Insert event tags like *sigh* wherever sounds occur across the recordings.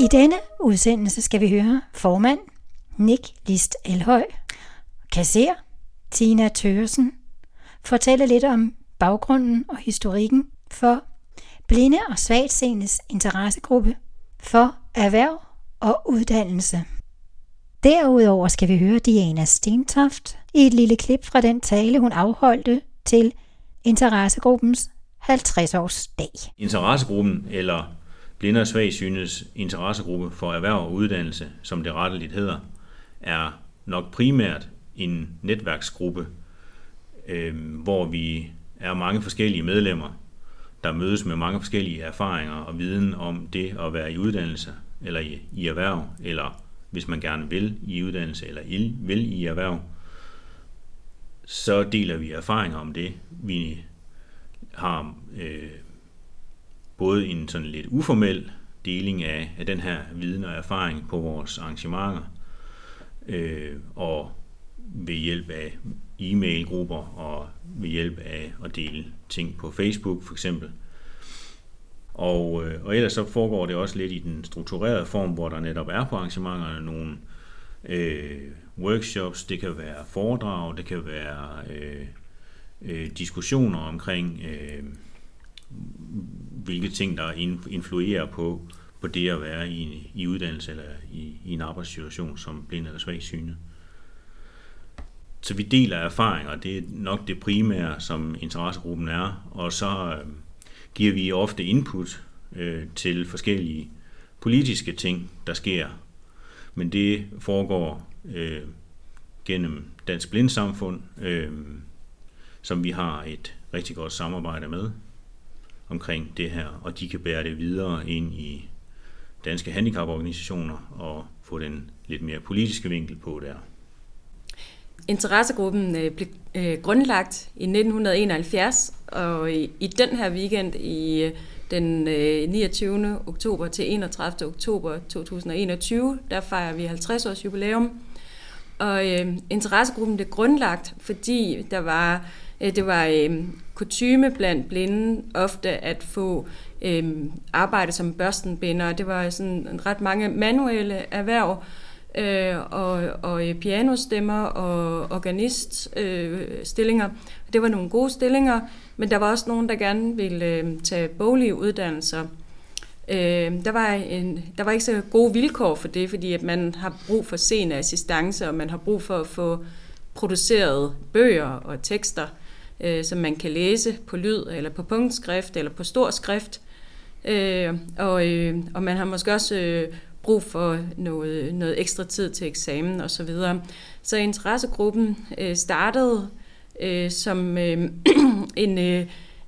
I denne udsendelse skal vi høre formand Nick List Elhøj, kasser Tina Tøresen, fortælle lidt om baggrunden og historikken for blinde og svagseendes interessegruppe for erhverv og uddannelse. Derudover skal vi høre Diana Stentoft i et lille klip fra den tale, hun afholdte til interessegruppens 50-års dag. Interessegruppen, eller Blinde og Svagsynes interessegruppe for erhverv og uddannelse, som det retteligt hedder, er nok primært en netværksgruppe, øh, hvor vi er mange forskellige medlemmer, der mødes med mange forskellige erfaringer og viden om det at være i uddannelse, eller i, i erhverv, eller hvis man gerne vil i uddannelse, eller i, vil i erhverv, så deler vi erfaringer om det. Vi har øh, både en sådan lidt uformel deling af, af den her viden og erfaring på vores arrangementer, øh, og ved hjælp af e-mail-grupper og ved hjælp af at dele ting på Facebook for eksempel. Og, øh, og ellers så foregår det også lidt i den strukturerede form, hvor der netop er på arrangementerne nogle øh, workshops, det kan være foredrag, det kan være øh, øh, diskussioner omkring, øh, hvilke ting, der influerer på, på det at være i, i uddannelse eller i, i en arbejdssituation som blind eller svag syne. Så vi deler erfaringer, det er nok det primære, som interessegruppen er, og så øh, giver vi ofte input øh, til forskellige politiske ting, der sker. Men det foregår øh, gennem Dansk Blindsamfund, øh, som vi har et rigtig godt samarbejde med omkring det her, og de kan bære det videre ind i danske handicaporganisationer og få den lidt mere politiske vinkel på der. Interessegruppen øh, blev øh, grundlagt i 1971, og i, den her weekend i øh, den 29. oktober til 31. oktober 2021, der fejrer vi 50 års jubilæum. Og øh, interessegruppen blev grundlagt, fordi der var, øh, det var øh, kutyme blandt blinde ofte at få øh, arbejde som børstenbinder. Det var sådan ret mange manuelle erhverv, øh, og, og øh, pianostemmer og organiststillinger. Øh, det var nogle gode stillinger, men der var også nogen, der gerne ville øh, tage boglige uddannelser. Øh, der, var en, der var ikke så gode vilkår for det, fordi at man har brug for sen assistance, og man har brug for at få produceret bøger og tekster, øh, som man kan læse på lyd, eller på punktskrift, eller på stor skrift. Øh, og, øh, og man har måske også øh, brug for noget, noget ekstra tid til eksamen osv. Så, videre. så interessegruppen øh, startede øh, som øh, *clears throat* en, øh,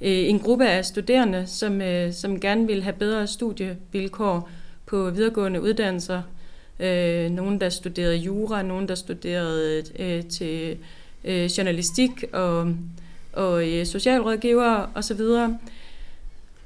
øh, en gruppe af studerende, som, øh, som gerne ville have bedre studievilkår på videregående uddannelser. Øh, nogen, der studerede jura, nogen, der studerede øh, til øh, journalistik og, og øh, socialrådgiver osv.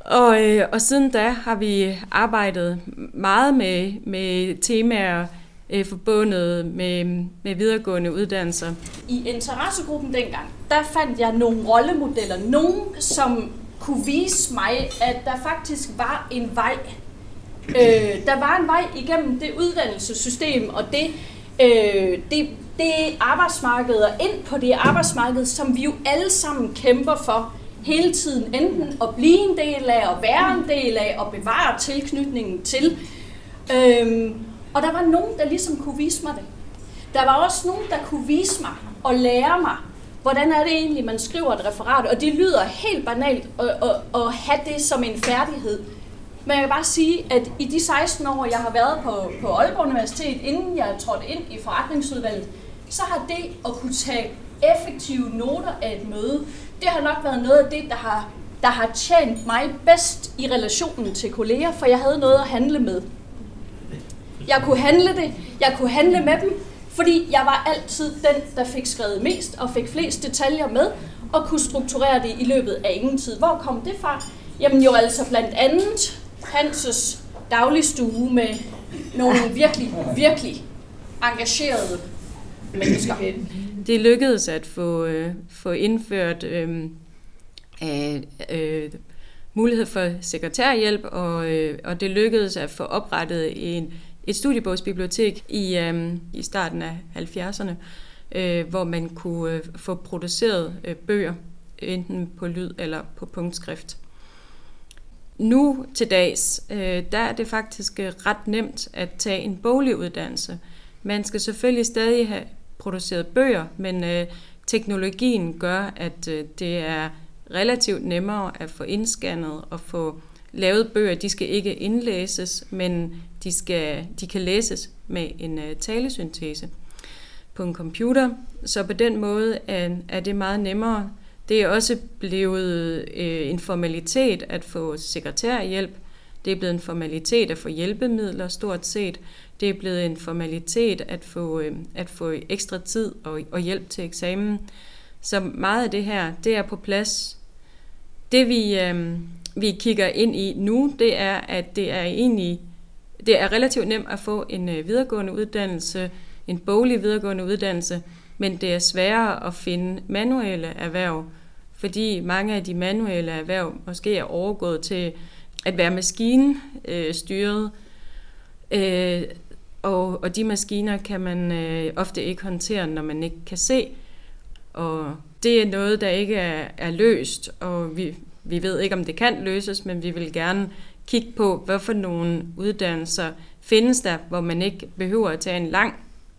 Og, øh, og siden da har vi arbejdet meget med, med temaer øh, forbundet med, med videregående uddannelser. I interessegruppen dengang, der fandt jeg nogle rollemodeller. Nogen, som kunne vise mig, at der faktisk var en vej. Øh, der var en vej igennem det uddannelsessystem og det, øh, det, det arbejdsmarked og ind på det arbejdsmarked, som vi jo alle sammen kæmper for hele tiden enten at blive en del af, at være en del af, og bevare tilknytningen til. Øhm, og der var nogen, der ligesom kunne vise mig det. Der var også nogen, der kunne vise mig og lære mig, hvordan er det egentlig, man skriver et referat. Og det lyder helt banalt at, at, at have det som en færdighed. Men jeg kan bare sige, at i de 16 år, jeg har været på, på Aalborg Universitet, inden jeg trådte ind i forretningsudvalget, så har det at kunne tage effektive noter af et møde, det har nok været noget af det, der har, der har tjent mig bedst i relationen til kolleger, for jeg havde noget at handle med. Jeg kunne handle det, jeg kunne handle med dem, fordi jeg var altid den, der fik skrevet mest og fik flest detaljer med, og kunne strukturere det i løbet af ingen tid. Hvor kom det fra? Jamen jo altså blandt andet Hanses dagligstue med nogle virkelig, virkelig engagerede mennesker det lykkedes at få, øh, få indført øh, øh, øh, mulighed for sekretærhjælp, og, øh, og det lykkedes at få oprettet en, et studiebogsbibliotek i, øh, i starten af 70'erne, øh, hvor man kunne øh, få produceret øh, bøger, enten på lyd eller på punktskrift. Nu til dags, øh, der er det faktisk øh, ret nemt at tage en boglig uddannelse. Man skal selvfølgelig stadig have produceret bøger, men øh, teknologien gør, at øh, det er relativt nemmere at få indscannet og få lavet bøger. De skal ikke indlæses, men de, skal, de kan læses med en øh, talesyntese på en computer. Så på den måde er, er det meget nemmere. Det er også blevet øh, en formalitet at få sekretærhjælp. Det er blevet en formalitet at få hjælpemidler stort set. Det er blevet en formalitet at få, øh, at få ekstra tid og, og hjælp til eksamen. Så meget af det her, det er på plads. Det vi, øh, vi kigger ind i nu, det er, at det er egentlig det er relativt nemt at få en øh, videregående uddannelse, en boglig videregående uddannelse, men det er sværere at finde manuelle erhverv, fordi mange af de manuelle erhverv måske er overgået til at være maskinstyret, øh, øh, og, og de maskiner kan man øh, ofte ikke håndtere, når man ikke kan se. Og det er noget, der ikke er, er løst, og vi, vi ved ikke, om det kan løses, men vi vil gerne kigge på, hvad for nogle uddannelser findes der, hvor man ikke behøver at tage en lang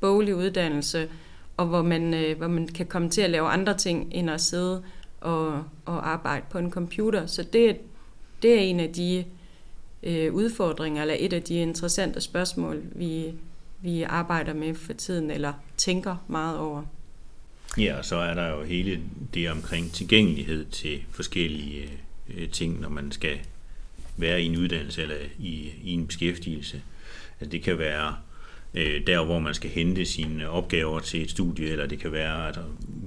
boglig uddannelse, og hvor man, øh, hvor man kan komme til at lave andre ting, end at sidde og, og arbejde på en computer. Så det, det er en af de øh, udfordringer, eller et af de interessante spørgsmål, vi, vi arbejder med for tiden, eller tænker meget over. Ja, og så er der jo hele det omkring tilgængelighed til forskellige øh, ting, når man skal være i en uddannelse eller i, i en beskæftigelse. Altså det kan være øh, der, hvor man skal hente sine opgaver til et studie, eller det kan være, at,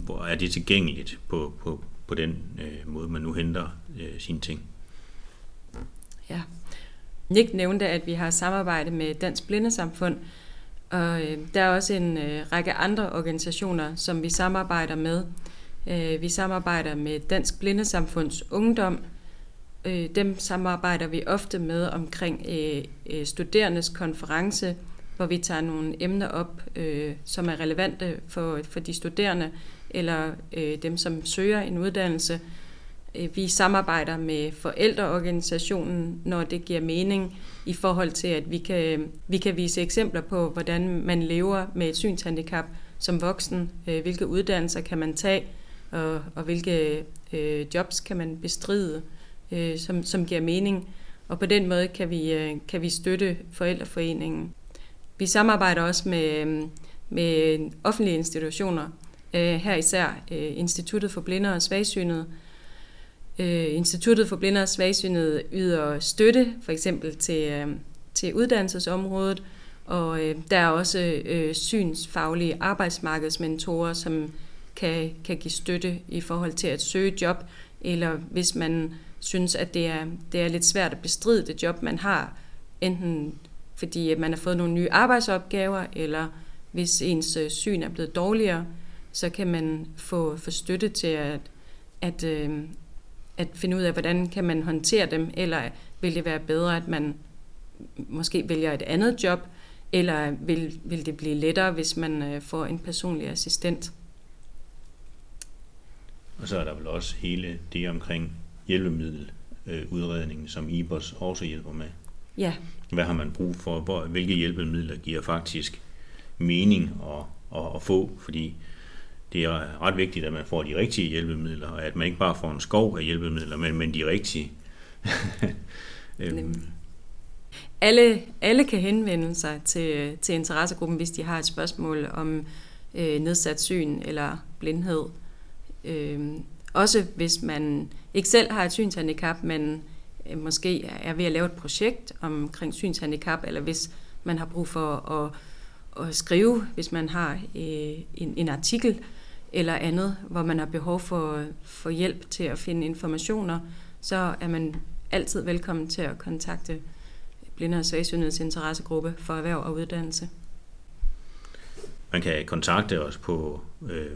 hvor er det tilgængeligt på, på, på den øh, måde, man nu henter øh, sine ting. Ja. Nick nævnte, at vi har samarbejde med Dansk Blindesamfund, og øh, der er også en øh, række andre organisationer, som vi samarbejder med. Øh, vi samarbejder med Dansk Blindesamfunds Ungdom. Øh, dem samarbejder vi ofte med omkring øh, øh, studerendes konference, hvor vi tager nogle emner op, øh, som er relevante for, for de studerende eller øh, dem, som søger en uddannelse. Øh, vi samarbejder med forældreorganisationen, når det giver mening i forhold til, at vi kan, vi kan vise eksempler på, hvordan man lever med et synshandicap som voksen, øh, hvilke uddannelser kan man tage, og, og hvilke øh, jobs kan man bestride, øh, som, som giver mening. Og på den måde kan vi, øh, kan vi støtte forældreforeningen. Vi samarbejder også med, med offentlige institutioner, øh, her især øh, Instituttet for Blinde og Svagsynede. Øh, Instituttet for Blinde og Svagsynede yder støtte, for eksempel til, øh, til uddannelsesområdet, og øh, der er også øh, synsfaglige arbejdsmarkedsmentorer, som kan, kan give støtte i forhold til at søge job, eller hvis man synes, at det er, det er lidt svært at bestride det job, man har, enten fordi man har fået nogle nye arbejdsopgaver, eller hvis ens syn er blevet dårligere, så kan man få, få støtte til at, at, øh, at finde ud af, hvordan kan man håndtere dem, eller vil det være bedre, at man måske vælger et andet job, eller vil, vil det blive lettere, hvis man øh, får en personlig assistent. Og så er der vel også hele det omkring hjælpemiddeludredningen, som IBOS også hjælper med. Ja. Hvad har man brug for? Hvor, hvilke hjælpemidler giver faktisk mening at, at, at få? Fordi det er ret vigtigt, at man får de rigtige hjælpemidler, og at man ikke bare får en skov af hjælpemidler, men, men de rigtige. *laughs* øhm. alle, alle kan henvende sig til, til interessegruppen, hvis de har et spørgsmål om øh, nedsat syn eller blindhed. Øhm, også hvis man ikke selv har et synshandicap, men øh, måske er ved at lave et projekt omkring synshandicap, eller hvis man har brug for at, at skrive, hvis man har øh, en, en artikel eller andet, hvor man har behov for, for hjælp til at finde informationer, så er man altid velkommen til at kontakte Blinde og Svagsynets interessegruppe for erhverv og uddannelse. Man kan kontakte os på øh,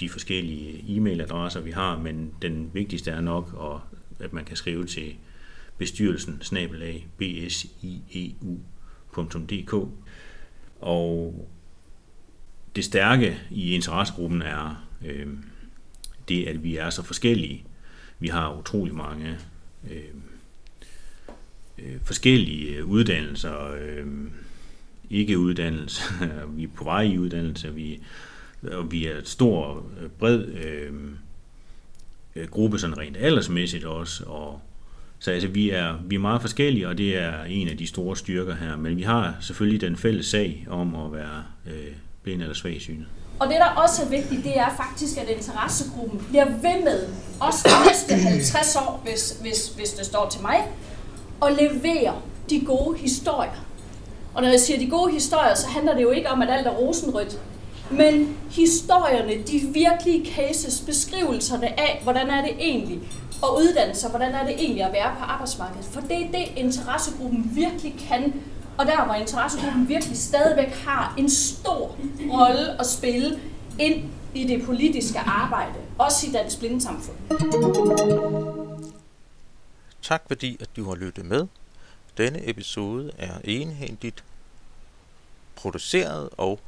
de forskellige e-mailadresser, vi har, men den vigtigste er nok at at man kan skrive til bestyrelsen snabelag bsieu.dk. Og det stærke i interessegruppen er øh, det, at vi er så forskellige. Vi har utrolig mange øh, øh, forskellige uddannelser, øh, ikke uddannelse, *laughs* vi er på vej i uddannelse, vi, og vi er et stor, bred øh, øh, gruppe sådan rent aldersmæssigt også, og så altså, vi, er, vi er meget forskellige, og det er en af de store styrker her, men vi har selvfølgelig den fælles sag om at være øh, blind eller svagsynet. Og det, der også er vigtigt, det er faktisk, at interessegruppen bliver ved med, også de næste *coughs* 50 år, hvis, hvis, hvis det står til mig, at levere de gode historier. Og når jeg siger de gode historier, så handler det jo ikke om, at alt er rosenrødt. Men historierne, de virkelige cases, beskrivelserne af, hvordan er det egentlig at uddanne sig, hvordan er det egentlig at være på arbejdsmarkedet. For det er det, interessegruppen virkelig kan, og der hvor interessegruppen virkelig stadigvæk har en stor rolle at spille ind i det politiske arbejde, også i dansk blindesamfund. Tak fordi, at du har lyttet med. Denne episode er enhændigt produceret og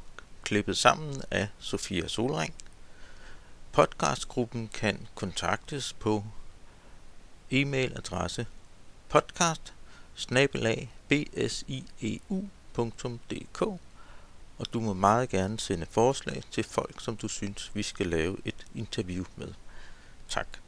klippet sammen af Sofia Solring. Podcastgruppen kan kontaktes på e-mailadresse podcast bsieu.dk og du må meget gerne sende forslag til folk, som du synes, vi skal lave et interview med. Tak.